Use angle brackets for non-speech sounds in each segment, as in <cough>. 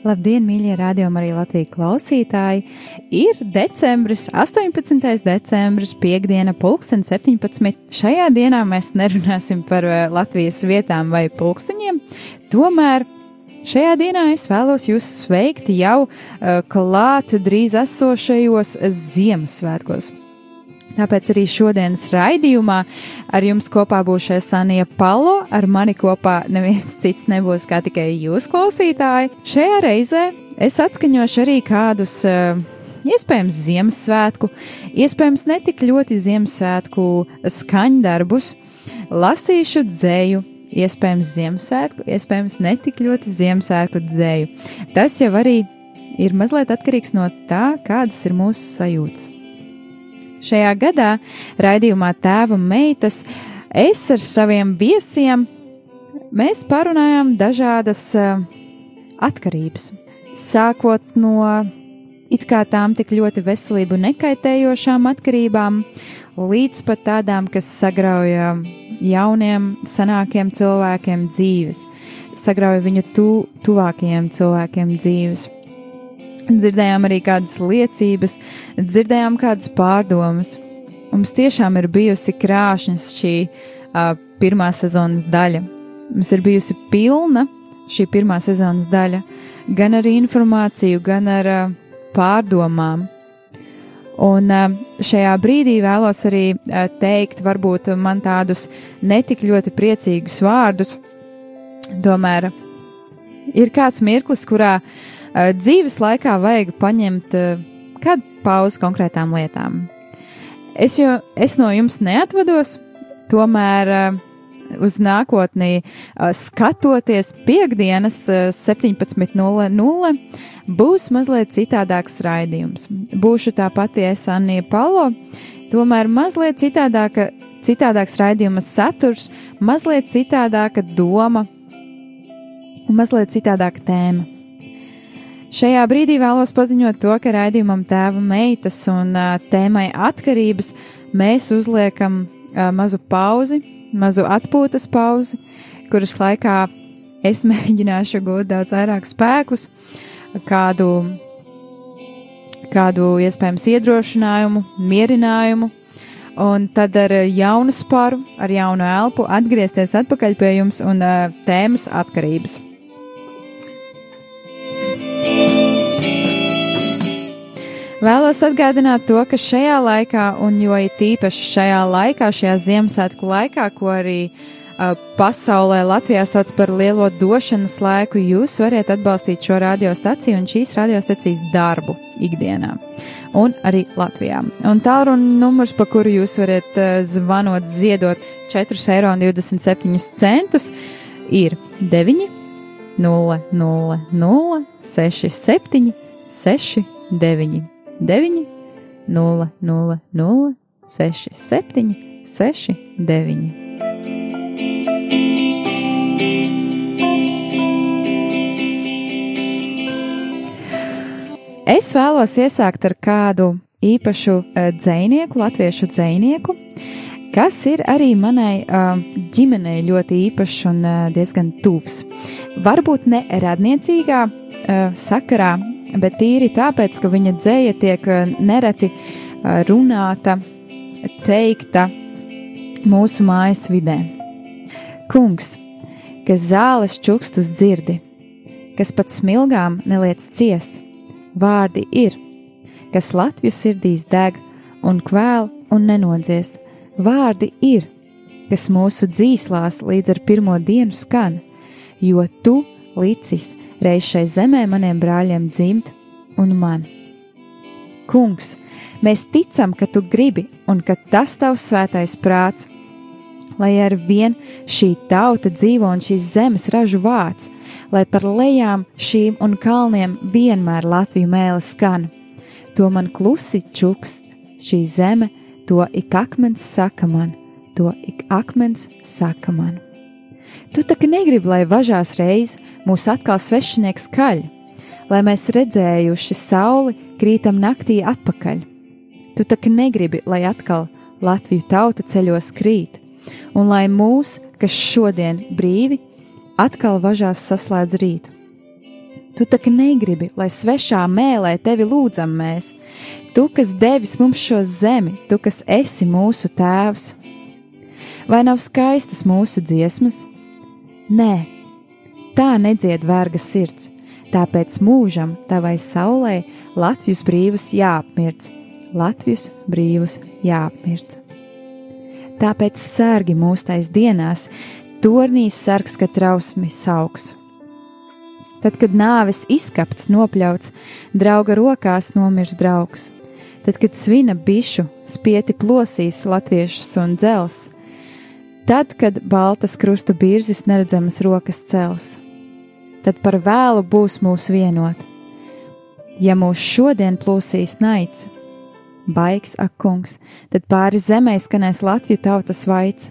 Labdien, mīļie rādījumi, arī Latvijas klausītāji! Ir decembris, 18. decembris, piekdiena, pulksten 17. Šajā dienā mēs nerunāsim par eh, Latvijas vietām vai pulksteņiem, tomēr šajā dienā es vēlos jūs sveikt jau uh, klāt drīz esošajos Ziemassvētkos. Tāpēc arī šodienas raidījumā ar jums kopā būs Sanija Palo, ar mani kopā neviens cits nebūs kā tikai jūs, klausītāji. Šajā reizē es atskaņošu arī kādus, iespējams, Ziemassvētku, iespējams, netik ļoti Ziemassvētku skaņdarbus, lasīšu dzēju. Iespējams, Ziemassvētku, iespējams, netik ļoti Ziemassvētku dzēju. Tas jau arī ir mazliet atkarīgs no tā, kādas ir mūsu sajūtas. Šajā gadā raidījumā Tēva meitas es ar saviem viesiem mēs parunājām dažādas uh, atkarības. Sākot no it kā tām tik ļoti veselību nekaitējošām atkarībām, līdz pat tādām, kas sagrauja jauniem, senākiem cilvēkiem dzīves, sagrauja viņu tu, tuvākajiem cilvēkiem dzīves dzirdējām arī kādas liecības, dzirdējām kādas pārdomas. Mums tiešām ir bijusi krāšņas šī uh, pirmā sezonas daļa. Mums ir bijusi pilna šī pirmā sezonas daļa, gan ar informāciju, gan ar uh, pārdomām. Un uh, šajā brīdī vēlos arī uh, teikt, varbūt man tādus netik ļoti priecīgus vārdus. Tomēr ir kāds mirklis, kurā uh, dzīves laikā vajag paņemt eh, kādu pauzi konkrētām lietām. Es, jo, es no jums neatvados, tomēr eh, uz nākotnī skatoties piekdienas 17.00 būs mazliet citādāks raidījums. Būšu tā pati es Anija Palo, tomēr mazliet citādāka, citādāks raidījuma saturs, mazliet citādāka doma un mazliet citādāka tēma. Šajā brīdī vēlos paziņot to, ka raidījumam tēva meitas un uh, tēmai atkarības mēs uzliekam uh, mazu pauzi, mazu atpūtas pauzi, kuras laikā es <laughs> mēģināšu gūt daudz vairāk spēkus, kādu, kādu iespējams iedrošinājumu, mierinājumu, un tad ar jaunu sparu, ar jaunu elpu atgriezties atpakaļ pie jums un uh, tēmas atkarības. Vēlos atgādināt to, ka šajā laikā, un jo it īpaši šajā laikā, šajā Ziemassvētku laikā, ko arī uh, pasaulē Latvijā sauc par lielo došanas laiku, jūs varat atbalstīt šo radiostaciju un šīs radiostacijas darbu ikdienā. Un arī Latvijā. Un tālruņa numurs, pa kuru jūs varat uh, zvanot, ziedot 4,27 eiro, ir 9, 0, 0, 0, 6, 7, 6, 9. 9, 0, 0, 0, 6, 7, 6, 9. Es vēlos iesākt ar kādu īpašu uh, dzinieku, latviešu dzinieku, kas ir arī manai uh, ģimenei ļoti īpašs un uh, diezgan tuvs. Varbūt ne radniecīgā sakarā, bet tīri tāpēc, ka viņa dzēja tiek eh, nereti eh, runāta, teikta mūsu mājas vidē. Kungs, kas zāles čukstus dzirdi, kas pat smilgām neliec ciest, vārdi ir, kas Latviju sirdīs deg un kvēl un nenodziest, vārdi ir, kas mūsu dzīslās līdz ar pirmo dienu skan, jo tu licis reiz šai zemē maniem brāļiem dzimt un man. Kungs, mēs ticam, ka tu gribi un ka tas tavs svētais prāts, lai ar vien šī tauta dzīvo un šīs zemes ražu vāc, lai par lejām šīm un kalniem vienmēr Latviju mēle skan. To man klusi čukst šī zeme, to ik akmens saka man, to ik akmens saka man. Tu kā negribi, lai važās reiz mūs atkal svešinieks kaļ, lai mēs redzējuši sauli krītam naktī atpakaļ. Tu kā negribi, lai atkal Latviju tauta ceļos krīt, un lai mūs, kas šodien brīvi, atkal važās saslēdz rīt. Tu kā negribi, lai svešā mēlē tevi lūdzam mēs, tu, kas devis mums šo zemi, tu, kas esi mūsu tēvs. Vai nav skaistas mūsu dziesmas? Nē, tā nedzied verga sirds, tāpēc mūžam tavai saulē Latvijas brīvus jāapmirc, Latvijas brīvus jāapmirc. Tāpēc sērgi mūstais dienās, tornīs sargs, ka trausmi sauks. Tad, kad nāves izskapts, nopļauts, drauga rokās nomirs draugs, tad, kad svina bišu spieti plosīs latviešus un dzels, Tad, kad baltas krustu birzis neredzamas rokas cels, tad par vēlu būs mūs vienot. Ja mūs šodien plūsīs naids, baigs ak kungs, tad pāri zemē skanēs Latviju tautas vaids,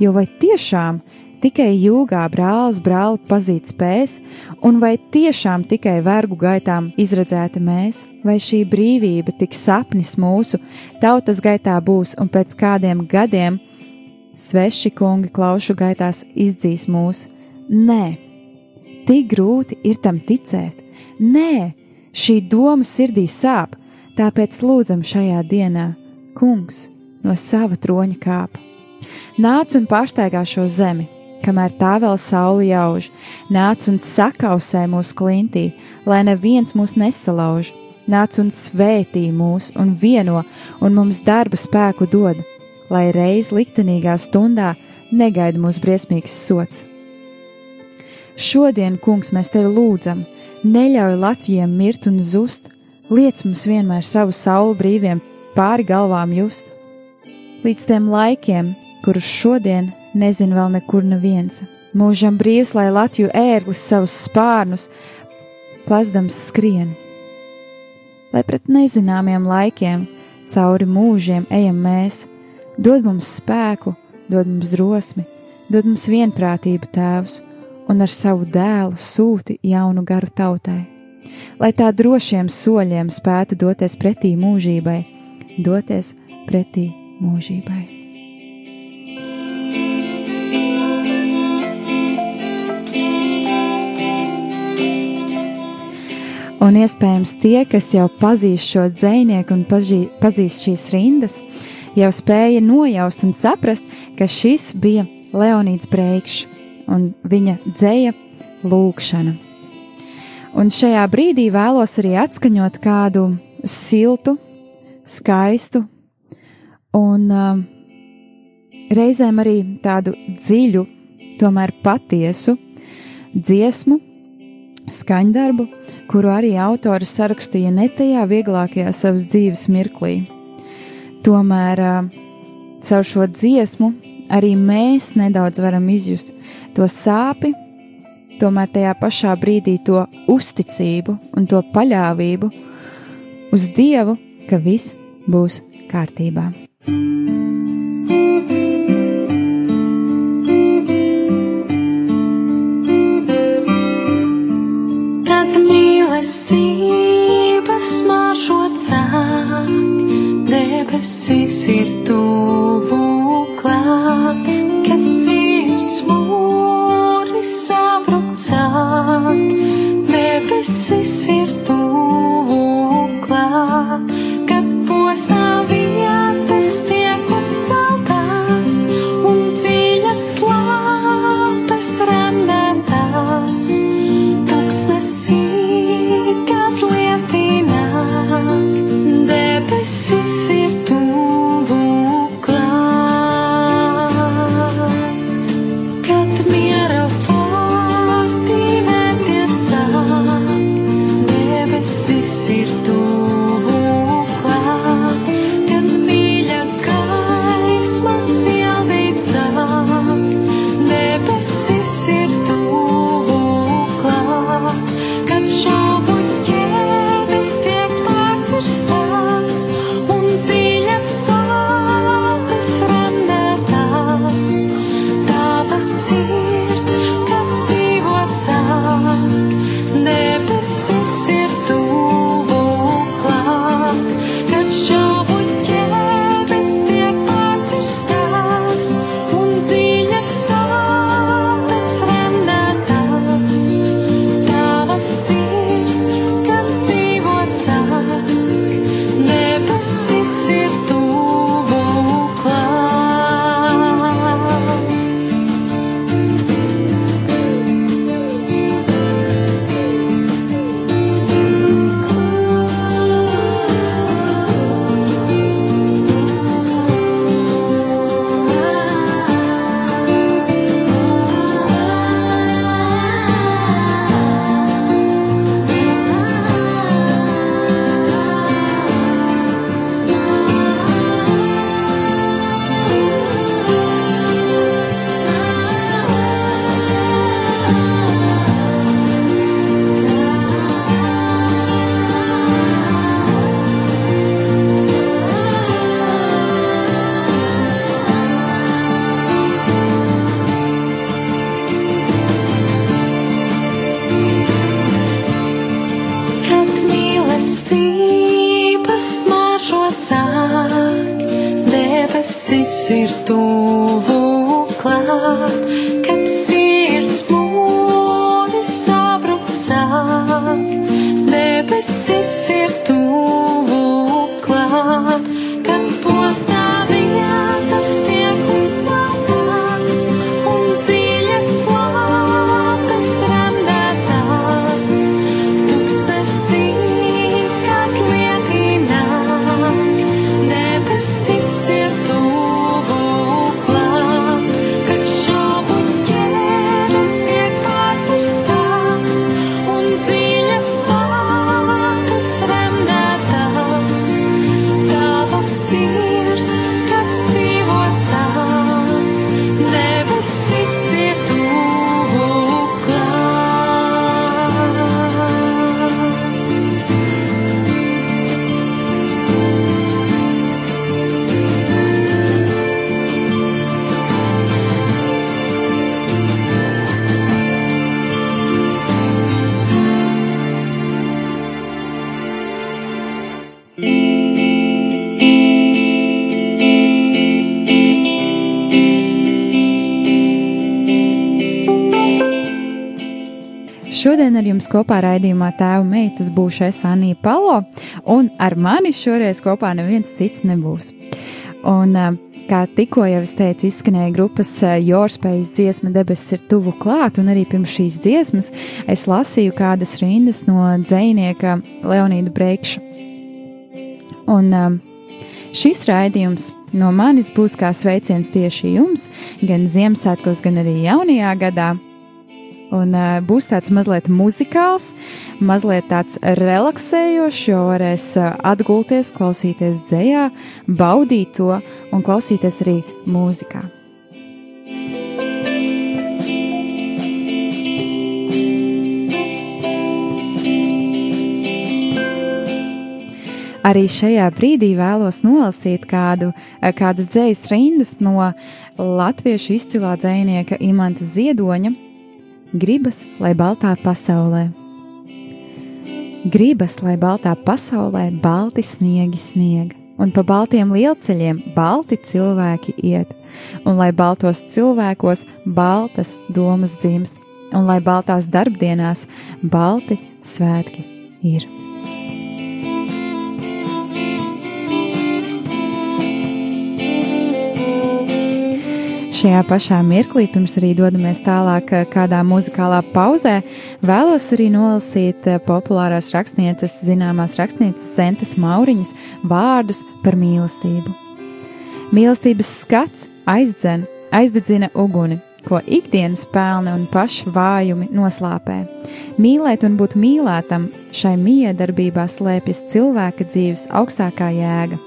jo vai tiešām tikai jūgā brālis brāli pazīt spēs, un vai tiešām tikai vergu gaitām izredzēti mēs, vai šī brīvība tik sapnis mūsu tautas gaitā būs, un pēc kādiem gadiem sveši kungi klaušu gaitās izdzīs mūs. Nē, tik grūti ir tam ticēt. Nē, šī doma sirdī sāp, tāpēc lūdzam šajā dienā, kungs, no sava troņa kāp. Nāc un pārsteigā šo zemi, kamēr tā vēl sauli jauž, nāc un sakausē mūsu klintī, lai neviens mūs nesalauž, nāc un svētī mūs un vieno un mums darba spēku dod lai reiz liktenīgā stundā negaida mūs briesmīgs sots. Šodien, kungs, mēs tevi lūdzam, neļauj Latvijam mirt un zust, liec mums vienmēr savu saulu brīviem pāri galvām just. Līdz tiem laikiem, kurus šodien nezin vēl nekur neviens, mūžam brīvs, lai Latviju ērglis savus spārnus plazdams skrien. Lai pret nezināmiem laikiem, cauri mūžiem ejam mēs, Dod mums spēku, dod mums drosmi, dod mums vienprātību, Tēvs, un ar savu dēlu sūti jaunu garu tautai, lai tā drošiem soļiem spētu doties pretī mūžībai, doties pretī mūžībai. Un iespējams, tie, kas jau pazīst šo dzinieku un pažī, pazīst šīs rindas, jau spēja nojaust un saprast, ka šis bija Leonīds Breikšs un viņa dzēja lūkšana. Un šajā brīdī vēlos arī atskaņot kādu siltu, skaistu un uh, reizēm arī tādu dziļu, tomēr patiesu dziesmu, skaņdarbu, kuru arī autori sarakstīja ne tajā vieglākajā savas dzīves mirklī. Tomēr caur šo dziesmu arī mēs nedaudz varam izjust to sāpi, tomēr tajā pašā brīdī to uzticību un to paļāvību uz Dievu, ka viss būs kārtībā. Tad mīlestības cāk debesis ir tuvu jums kopā raidījumā tēva meitas būšu es Anija Palo, un ar mani šoreiz kopā neviens cits nebūs. Un, ā, kā tikko jau es teicu, izskanēja grupas Jorspējas dziesma debesis ir tuvu klāt, un arī pirms šīs dziesmas es lasīju kādas rindas no dzēnieka Leonīda Breikša. Un ā, šis raidījums no manis būs kā sveiciens tieši jums, gan Ziemassvētkos, gan arī jaunajā gadā. Un uh, būs tāds mazliet muzikāls, mazliet tāds relaksējošs, jo varēs uh, atgulties, klausīties dzējā, baudīt to un klausīties arī mūzikā. Arī šajā brīdī vēlos nolasīt kādu, kādas dzējas rindas no latviešu izcilā dzējnieka Imanta Ziedoņa, Gribas, lai baltā pasaulē. Gribas, lai baltā pasaulē balti sniegi sniega, un pa baltiem lielceļiem balti cilvēki iet, un lai baltos cilvēkos baltas domas dzimst, un lai baltās darbdienās balti svētki ir. Šajā pašā mirklī, pirms arī dodamies tālāk eh, kādā muzikālā pauzē, vēlos arī nolasīt eh, populārās rakstnieces, zināmās rakstnieces Zentes Mauriņas vārdus par mīlestību. Mīlestības skats aizdzen, aizdedzina uguni, ko ikdienas pelni un paši vājumi noslāpē. Mīlēt un būt mīlētam, šai miedarbībā slēpjas cilvēka dzīves augstākā jēga.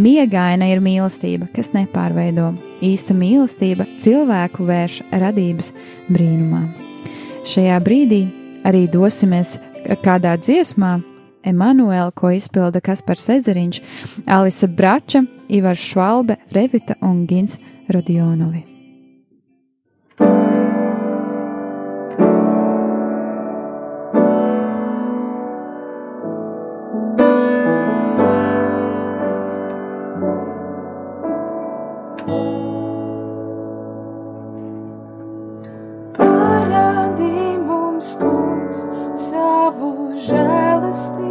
Miegaina ir mīlestība, kas nepārveido. Īsta mīlestība cilvēku vērš radības brīnumā. Šajā brīdī arī dosimies kādā dziesmā, Emanuēla, ko izpilda Kaspars Ezeriņš, Alisa Brača, Ivars Švalbe, Revita un Gins Rodionovi. Mums, kungs, savu žēlastību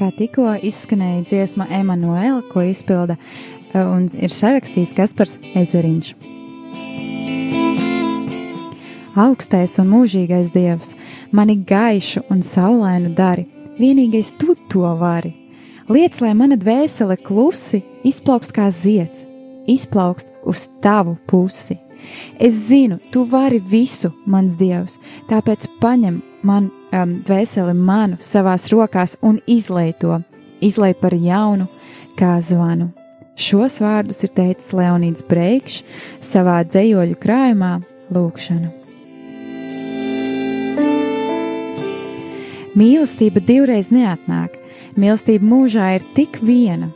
Kā tikko izskanēja dziesma Emanuela, ko izpilda eh, un ir sarakstījis Kaspars Ezeriņš. Augstais un mūžīgais Dievs, mani gaišu un saulainu dari, vienīgais tu to vari. Liec, lai mana dvēsele klusi izplaukst kā zieds, izplaukst uz tavu pusi. Es zinu, tu vari visu, mans Dievs, tāpēc paņem man um, dvēseli manu savās rokās un izlai to, izlai par jaunu, kā zvanu. Šos vārdus ir teicis Leonīds Breikšs savā dzējoļu krājumā Lūkšana. Mīlestība divreiz neatnāk, mīlestība mūžā ir tik viena.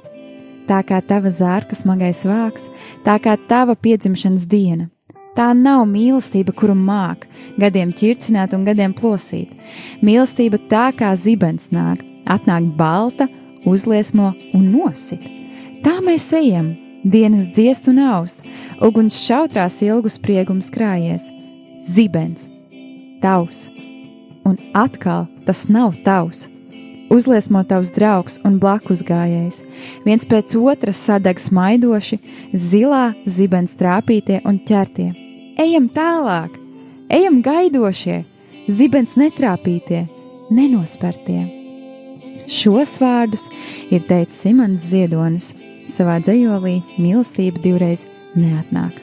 Tā kā tava zārka smagais vāks, tā kā tava piedzimšanas diena. Tā nav mīlestība, kuru māk, gadiem ķircināt un gadiem plosīt. Mīlestība tā kā zibens nāk, atnāk balta, uzliesmo un nosit. Tā mēs ejam, dienas dziest un aust, uguns šautrās ilgus spriegums krājies. Zibens, tavs, un atkal tas nav tavs. Uzliesmo tavs draugs un blakus gājējs. Viens pēc otra sadeg smaidoši, zilā zibens trāpītie un ķertie. Ejam tālāk, ejam gaidošie, zibens netrāpītie, nenospertie. Šos vārdus ir teicis Simons Ziedonis savā dzējolī Mīlestība divreiz neatnāk.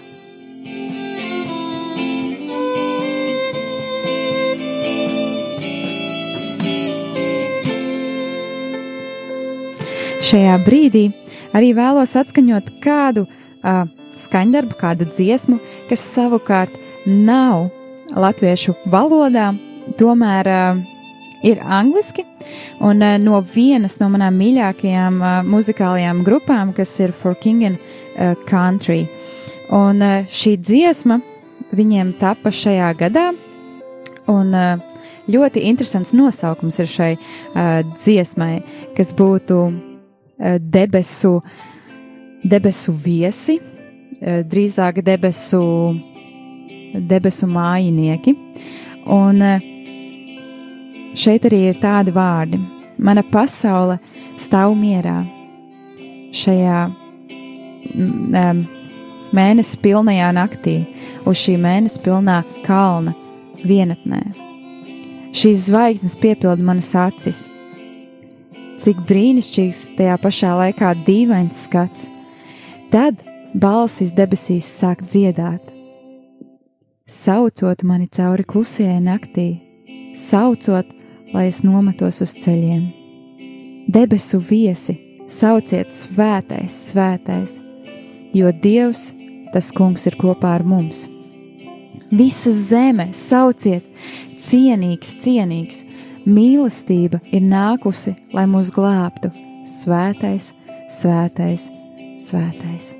Šajā brīdī arī vēlos atskaņot kādu uh, skaņdarbu, kādu dziesmu, kas savukārt nav latviešu valodā, tomēr uh, ir angliski, un uh, no vienas no manām mīļākajām uh, muzikālajām grupām, kas ir For King and uh, Country. Un uh, šī dziesma viņiem tapa šajā gadā, un uh, ļoti interesants nosaukums ir šai uh, dziesmai, kas būtu uh, debesu, debesu viesi, drīzāk debesu, debesu mājinieki. Un uh, šeit arī ir tādi vārdi: Mana pasaule stāv mierā šajā mm, mēnesis pilnajā naktī, uz šī mēnesis pilnā kalna vienatnē. Šīs zvaigznes piepilda manas acis. Cik brīnišķīgs, tajā pašā laikā dīvains skats. Tad balsis debesīs sāk dziedāt. Saucot mani cauri klusajai naktī, saucot, lai es nometos uz ceļiem. Debesu viesi, sauciet svētais, svētais, jo Dievs, tas kungs ir kopā ar mums. Visa zeme sauciet, cienīgs, cienīgs, mīlestība ir nākusi, lai mūs glābtu. Svētais, svētais, svētais.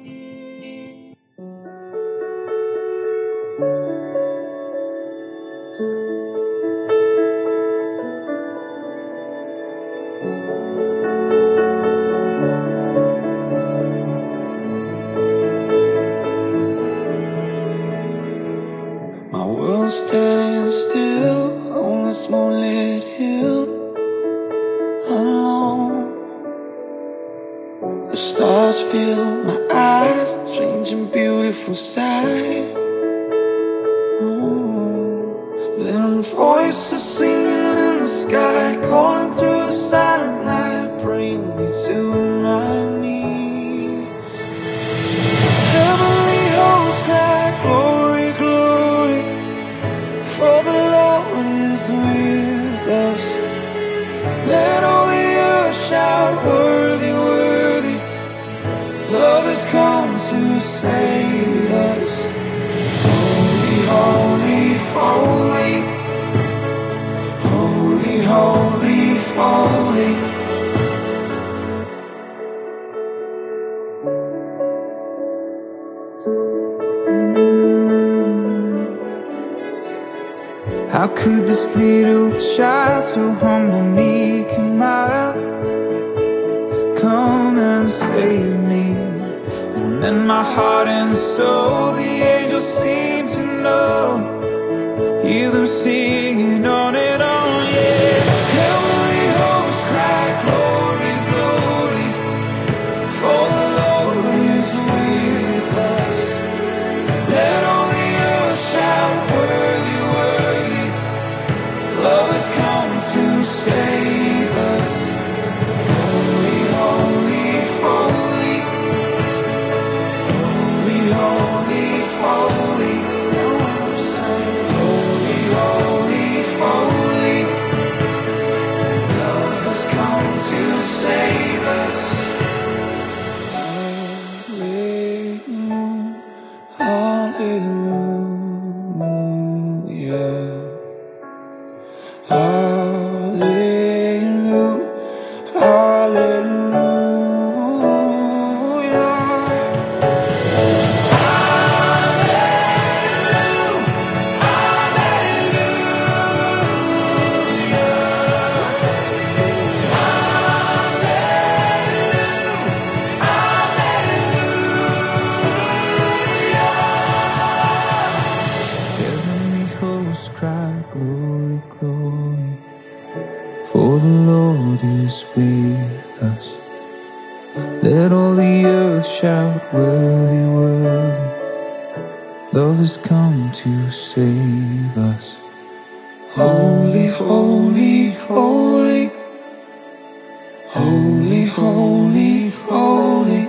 Humble, meek and mild come and save me? And then my heart and soul, the angels seem to know. Hear them singing Let all the earth shout, worthy, worthy. Love has come to save us. Holy, holy, holy. Holy, holy, holy.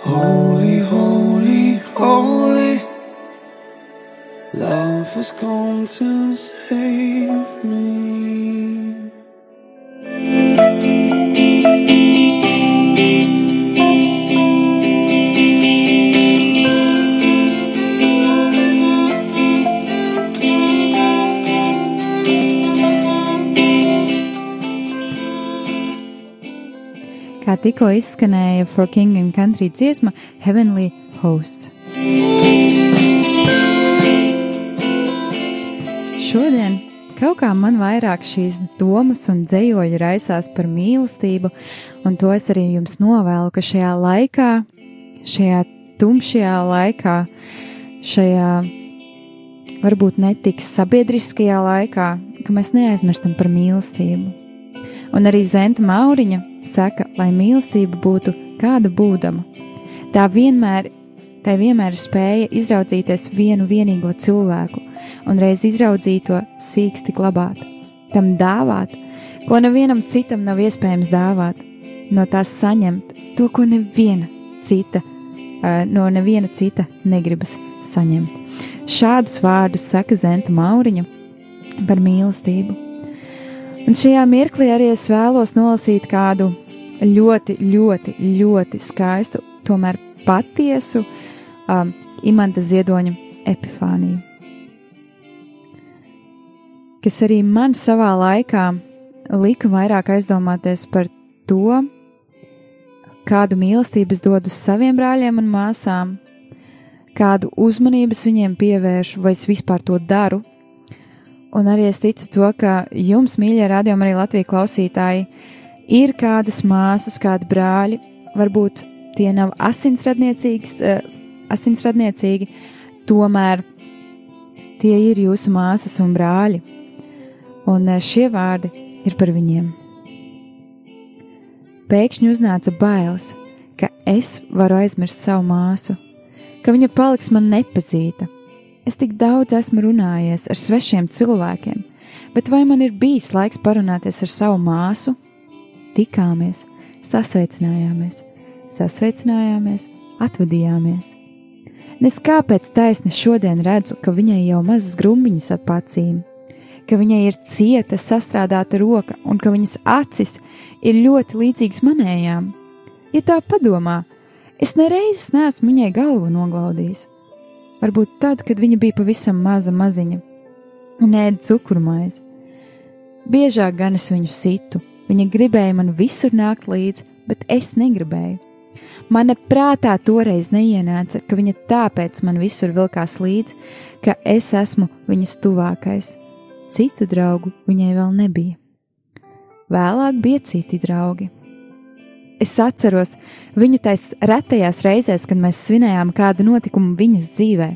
Holy, holy, holy. Love has come to save me. Tikko izskanēja For King and Country dziesma Heavenly Hosts. Šodien kaut kā man vairāk šīs domas un dzējoļi raisās par mīlestību, un to es arī jums novēlu, ka šajā laikā, šajā tumšajā laikā, šajā varbūt netik sabiedriskajā laikā, ka mēs neaizmirstam par mīlestību. Un arī Zenta Mauriņa saka, lai mīlestība būtu kāda būdama. Tā vienmēr, tai vienmēr spēja izraudzīties vienu vienīgo cilvēku, un reiz izraudzīto sīksti glabāt, tam dāvāt, ko nevienam citam nav iespējams dāvāt, no tās saņemt to, ko neviena cita, eh, no neviena cita negribas saņemt. Šādus vārdus saka Zenta Mauriņa par mīlestību. Un šajā mirklī arī es vēlos nolasīt kādu ļoti, ļoti, ļoti skaistu, tomēr patiesu um, imanta ziedoņa Epifāniju, kas arī man savā laikā lika vairāk aizdomāties par to, kādu mīlestību es dodu saviem brāļiem un māsām, kādu uzmanības viņiem pievēršu, vai es vispār to daru. Un arī es ticu to, ka jums, mīļie radiokamā arī Latvijas klausītāji, ir kādas māsas, kādi brāļi, varbūt tie nav asinsradniecīgs, uh, asinsradniecīgi, tomēr tie ir jūsu māsas un brāļi. Un uh, šie vārdi ir par viņiem. Pēkšņi uznāca bailes, ka es varu aizmirst savu māsu, ka viņa paliks man nepazīta. Es tik daudz esmu runājies ar svešiem cilvēkiem, bet vai man ir bijis laiks parunāties ar savu māsu? Tikāmies, sasveicinājāmies, sasveicinājāmies, atvadījāmies. Nes kāpēc taisni šodien redzu, ka viņai jau mazas grumbiņas ap acīm, ka viņai ir cieta, sastrādāta roka un ka viņas acis ir ļoti līdzīgas manējām. Ja tā padomā, es nereizes neesmu viņai galvu noglaudījis. Varbūt tad, kad viņa bija pavisam maza maziņa un ēda cukurmaizi. Biežāk gan es viņu situ, viņa gribēja man visur nākt līdzi, bet es negribēju. Mana prātā toreiz neienāca, ka viņa tāpēc man visur vilkās līdzi, ka es esmu viņas tuvākais. Citu draugu viņai vēl nebija. Vēlāk bija citi draugi. Es atceros viņu tais retajās reizēs, kad mēs svinējām kādu notikumu viņas dzīvē.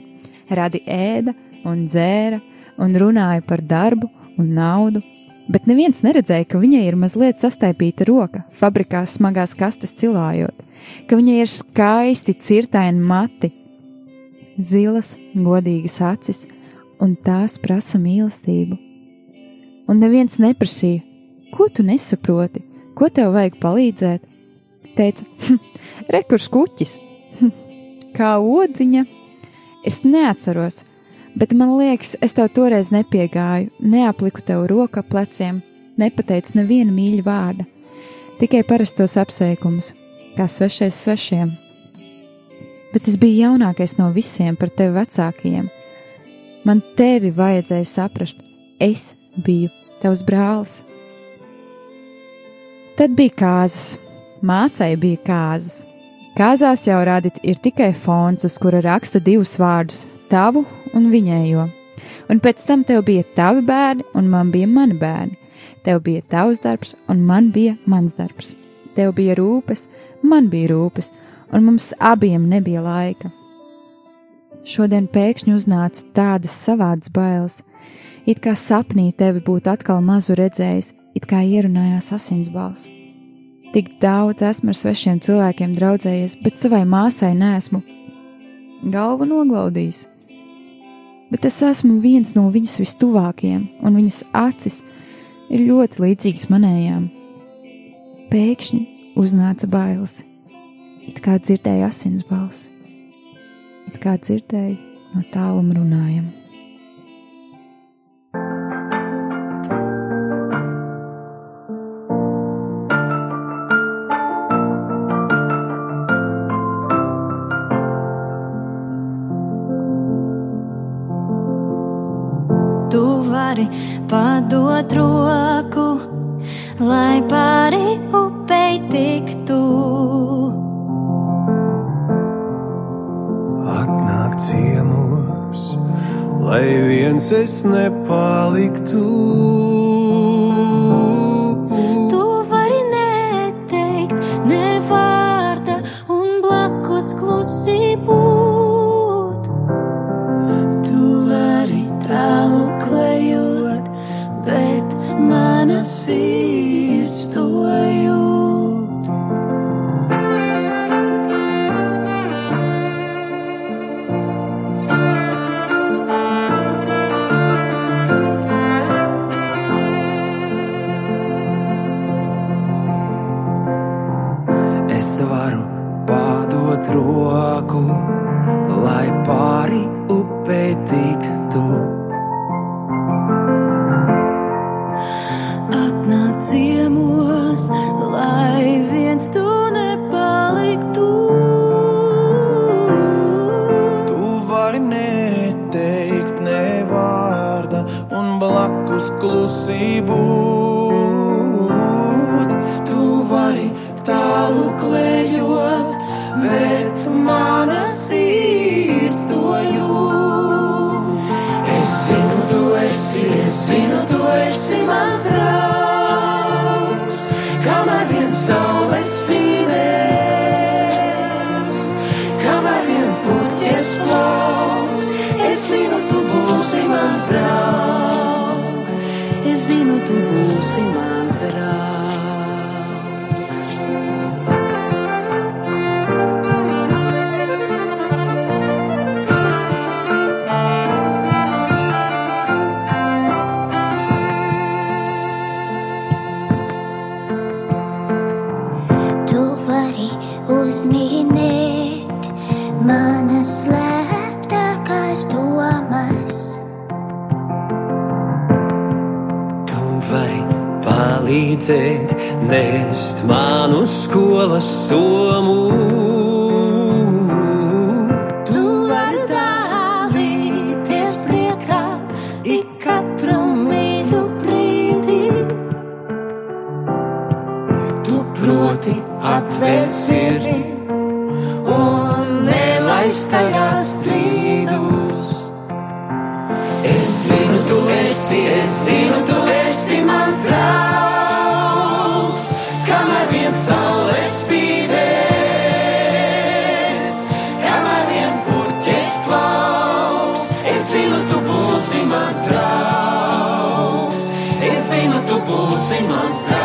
Radi ēda un dzēra un runāja par darbu un naudu, bet neviens neredzēja, ka viņai ir mazliet sastaipīta roka, fabrikā smagās kastes cilājot, ka viņai ir skaisti cirtaini mati, zilas, godīgas acis, un tās prasa mīlestību. Un neviens neprasīja, ko tu nesaproti, ko tev vajag palīdzēt, teica, hm, rekurs kuķis, hm, kā odziņa. Es neatceros, bet man liekas, es tev toreiz nepiegāju, neapliku tev roku ap pleciem, nepateicu nevienu mīļu vārdu, tikai parastos apsveikumus, kā svešais svešiem. Bet es biju jaunākais no visiem par tevi vecākajiem. Man tevi vajadzēja saprast, es biju tavs brālis. Tad bija kāzas, Māsai bija kāzas. Kāzās jau rādīt ir tikai fons, uz kura raksta divus vārdus - tavu un viņējo. Un pēc tam tev bija tavi bērni, un man bija mani bērni. Tev bija tavs darbs, un man bija mans darbs. Tev bija rūpes, man bija rūpes, un mums abiem nebija laika. Šodien pēkšņi uznāca tādas savādas bailes, it kā sapnī tevi būtu atkal mazu redzējis, it kā ierunājās asinsbalss. Tik daudz esmu ar svešiem cilvēkiem draudzējies, bet savai māsai nesmu galvu noglaudījis. Bet es esmu viens no viņas vistuvākajiem, un viņas acis ir ļoti līdzīgas manējām. Pēkšņi uznāca bailes, it kā dzirdēju asins balsi, it kā dzirdēju no tāluma runājumu. Vari padot roku, lai pāri upei tiktu. Atnāk ciemos, lai viens es nepaliktu. Vari palīdzēt nest manu skolas somu. Tu vari dalīties priekā ik katru mīļu brīdi. Tu proti atvērt sirdi un nelaist tajā strīdus. Es zinu, tu esi, es zinu, tu esi zinu, tu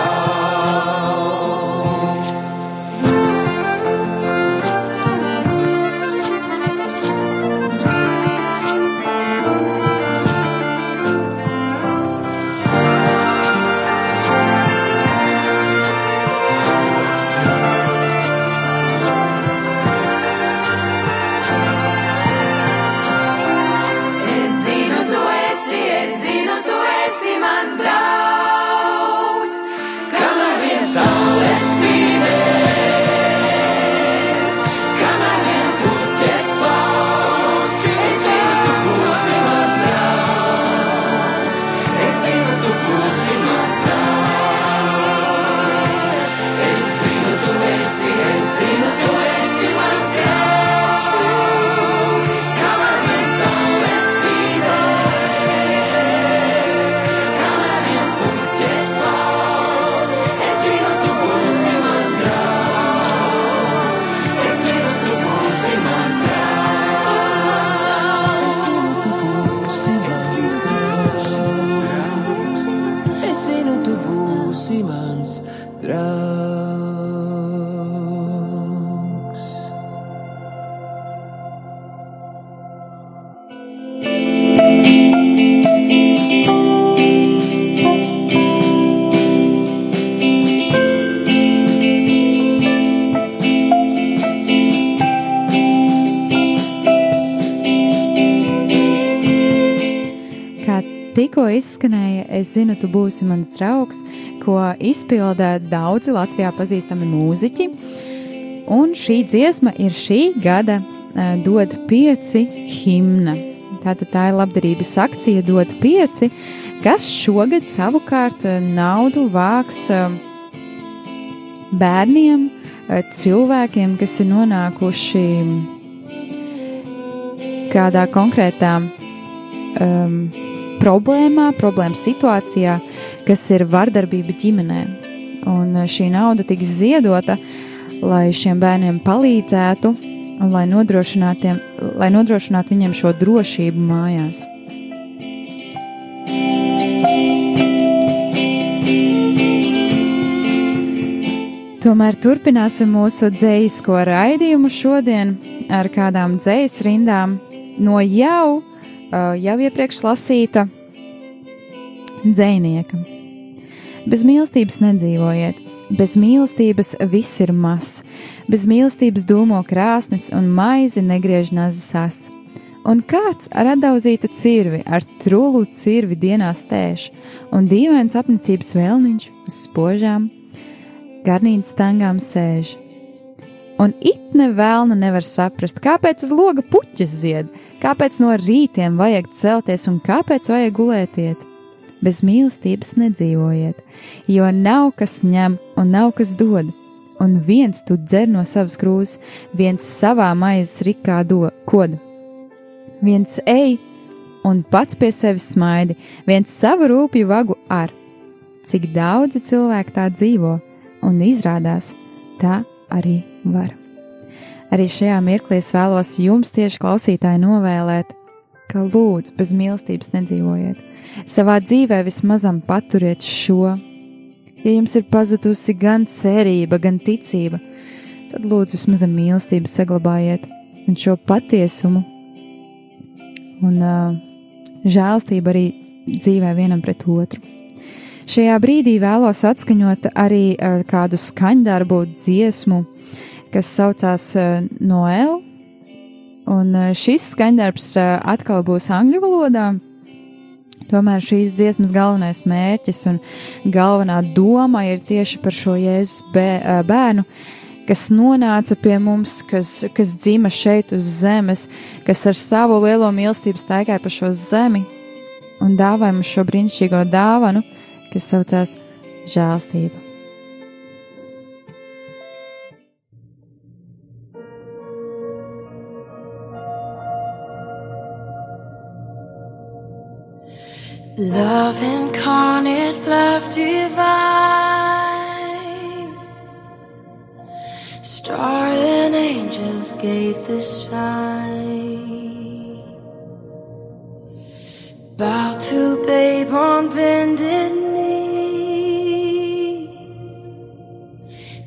es zinu, tu būsi mans draugs, ko izpilda daudzi Latvijā pazīstami mūziķi. Un šī dziesma ir šī gada uh, dod pieci himna. Tātad tā ir labdarības akcija dod pieci, kas šogad savukārt eh, naudu vāks uh, bērniem, uh, cilvēkiem, kas ir nonākuši kādā konkrētā um, problēmā, problēmas situācijā, kas ir vardarbība ģimenē. Un uh, šī nauda tiks ziedota, lai šiem bērniem palīdzētu un lai nodrošinātu, lai nodrošinātu viņiem šo drošību mājās. Tomēr turpināsim mūsu dzīslo raidījumu šodien ar kādām dzīslu rindām no jau, jau iepriekš lasīta dzēnieka. Bez mīlestības nedzīvojiet, bez mīlestības viss ir mazs, bez mīlestības dūmo krāsnes un maizi negriežnās sas. Un kāds ar atdauzītu cirvi, ar trūlu cirvi dienās tēš, un dīvains apnicības vēlniņš uz spožām, garnītas stangām sēž. Un it ne vēlna nevar saprast, kāpēc uz loga puķis zied, kāpēc no rītiem vajag celties un kāpēc vajag gulētiet. bez mīlestības nedzīvojiet, jo nav kas ņem un nav kas dod, un viens tu dzer no savas krūzes, viens savā maizes rikā do kodu. Viens ej un pats pie sevis smaidi, viens savu rūpju vagu ar. Cik daudzi cilvēki tā dzīvo, un izrādās, tā arī var. Arī šajā mirklī es vēlos jums tieši klausītāji novēlēt, ka lūdzu bez mīlestības nedzīvojiet. Savā dzīvē vismazam paturiet šo. Ja jums ir pazudusi gan cerība, gan ticība, tad lūdzu vismaz mīlestību saglabājiet un šo patiesumu un uh, žēlstību arī dzīvē vienam pret otru. Šajā brīdī vēlos atskaņot arī uh, kādu skaņdarbu dziesmu, kas saucās uh, Noel, un uh, šis skaņdarbs uh, atkal būs angļu valodā. Tomēr šīs dziesmas galvenais mērķis un galvenā doma ir tieši par šo Jēzus bērnu, kas nonāca pie mums, kas, kas dzima šeit uz zemes, kas ar savu lielo mīlestību staigāja pa šo zemi un dāvāja mums šo brīnišķīgo dāvanu, kas saucās žēlstība. Love incarnate, love divine. Star and angels gave the sign. Bow to babe on bended knee.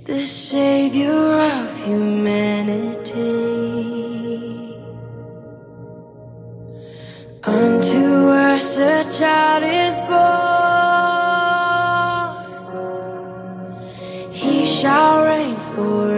The savior of humanity. Unto us a child is born. He shall reign forevermore.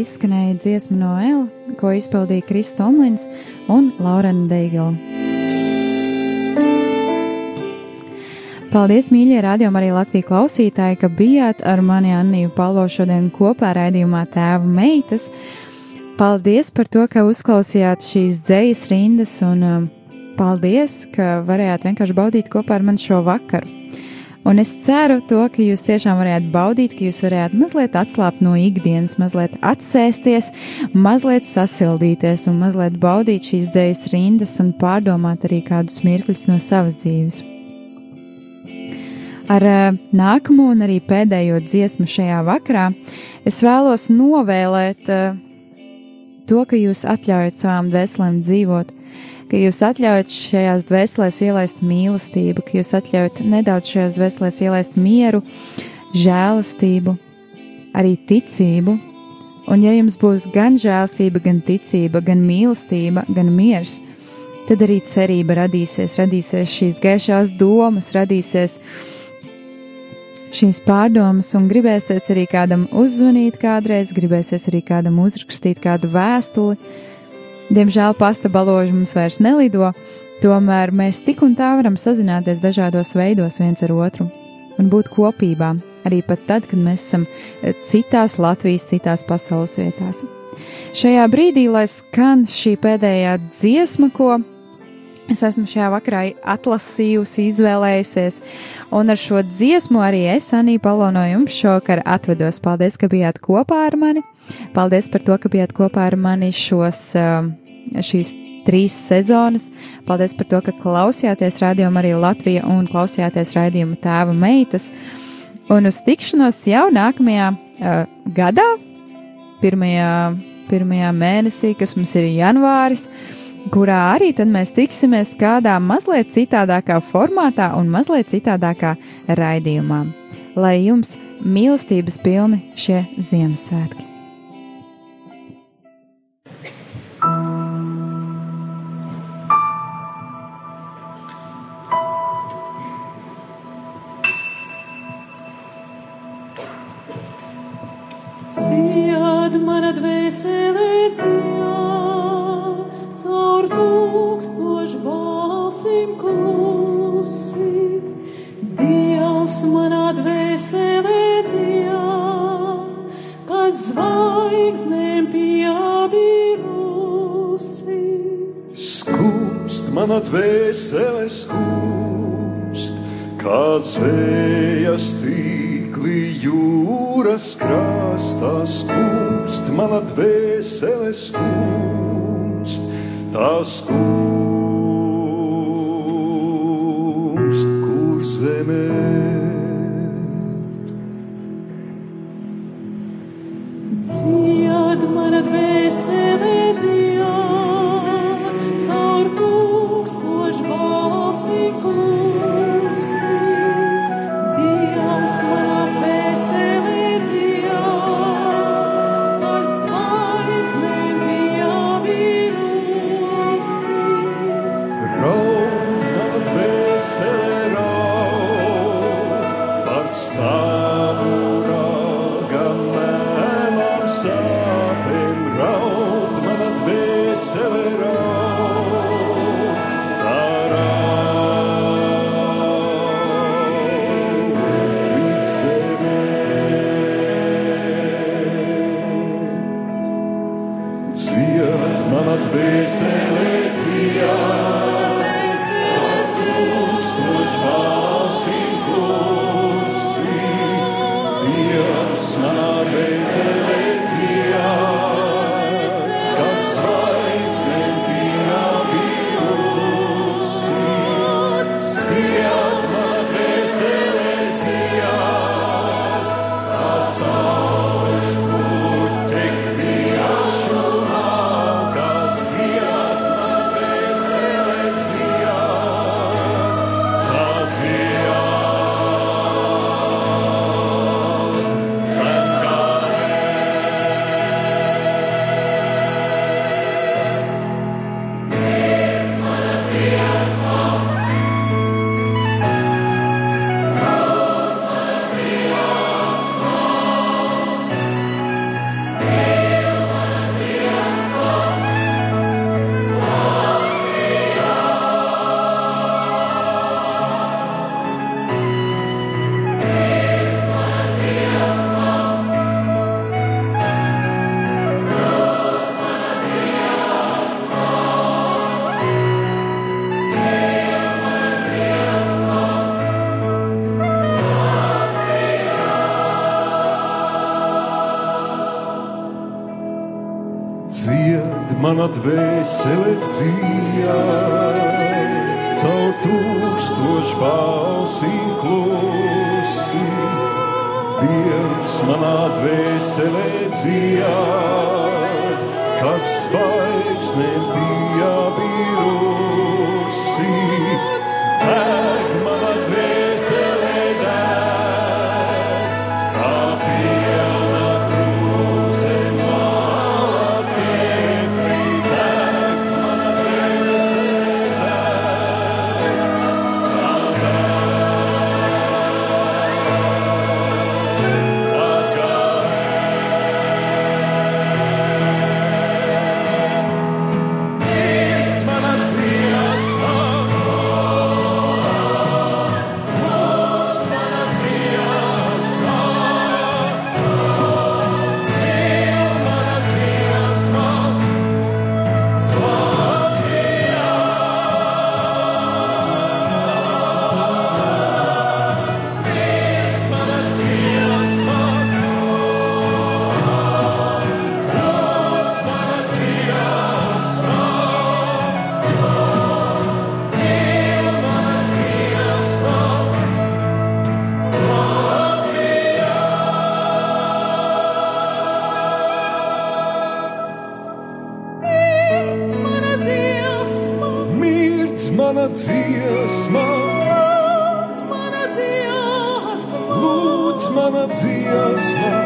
Izskanēja dziesma no Ela, ko izpildīja Kristus Tomlins un Laurena Deigla. Paldies, mīļie radiokamā arī Latvijas klausītāji, ka bijāt ar mani Anniju Palo šodien kopā raidījumā Tēva meitas. Paldies par to, ka uzklausījāt šīs dzejas rindas un um, paldies, ka varējāt vienkārši baudīt kopā ar mani šo vakaru. Un es ceru to, ka jūs tiešām varētu baudīt, ka jūs varētu mazliet atslābt no ikdienas, mazliet atsēsties, mazliet sasildīties un mazliet baudīt šīs dzējas rindas un pārdomāt arī kādus mirkļus no savas dzīves. Ar uh, nākamo un arī pēdējo dziesmu šajā vakarā es vēlos novēlēt uh, to, ka jūs atļaujat savām dvēselēm dzīvot, ka jūs atļaujat šajās dvēselēs ielaist mīlestību, ka jūs atļaujat nedaudz šajās dvēselēs ielaist mieru, žēlastību, arī ticību. Un ja jums būs gan žēlastība, gan ticība, gan mīlestība, gan miers, tad arī cerība radīsies, radīsies šīs gaišās domas, radīsies šīs pārdomas, un gribēsies arī kādam uzzvanīt kādreiz, gribēsies arī kādam uzrakstīt kādu vēstuli, Diemžēl pasta baloži mums vairs nelido, tomēr mēs tik un tā varam sazināties dažādos veidos viens ar otru un būt kopībā, arī pat tad, kad mēs esam eh, citās Latvijas, citās pasaules vietās. Šajā brīdī, lai skan šī pēdējā dziesma, ko es esmu šajā vakarā atlasījusi, izvēlējusies, un ar šo dziesmu arī es, Anī, Palo no jums šokar atvedos. Paldies, ka bijāt kopā ar mani! Paldies par to, ka bijāt kopā ar mani šos, um, šīs trīs sezonas. Paldies par to, ka klausījāties rādījumu arī Latvija un klausījāties raidījumu tēva meitas. Un uz tikšanos jau nākamajā uh, gadā, pirmajā, pirmajā mēnesī, kas mums ir janvāris, kurā arī tad mēs tiksimies kādā mazliet citādākā formātā un mazliet citādākā raidījumā. Lai jums mīlestības pilni šie Ziemassvētki! Cied mana dvēsele dzied, caur tūkstošu balsim klusi. Dievs manā dvēsele dzied, kas zvaigznēm piebirusi. Skumst, mana dvēsele skumst, kā zvejas tīkli jūras krastā skumst, mana dvēsele skumst, tā skumst, kur zemē. man atveseli dzīvē. Tūkstošu balsi klusi. Dievs manā dvēselē dzied, kas zvaigznēm bija bijusi. Lūdz mana dziesma,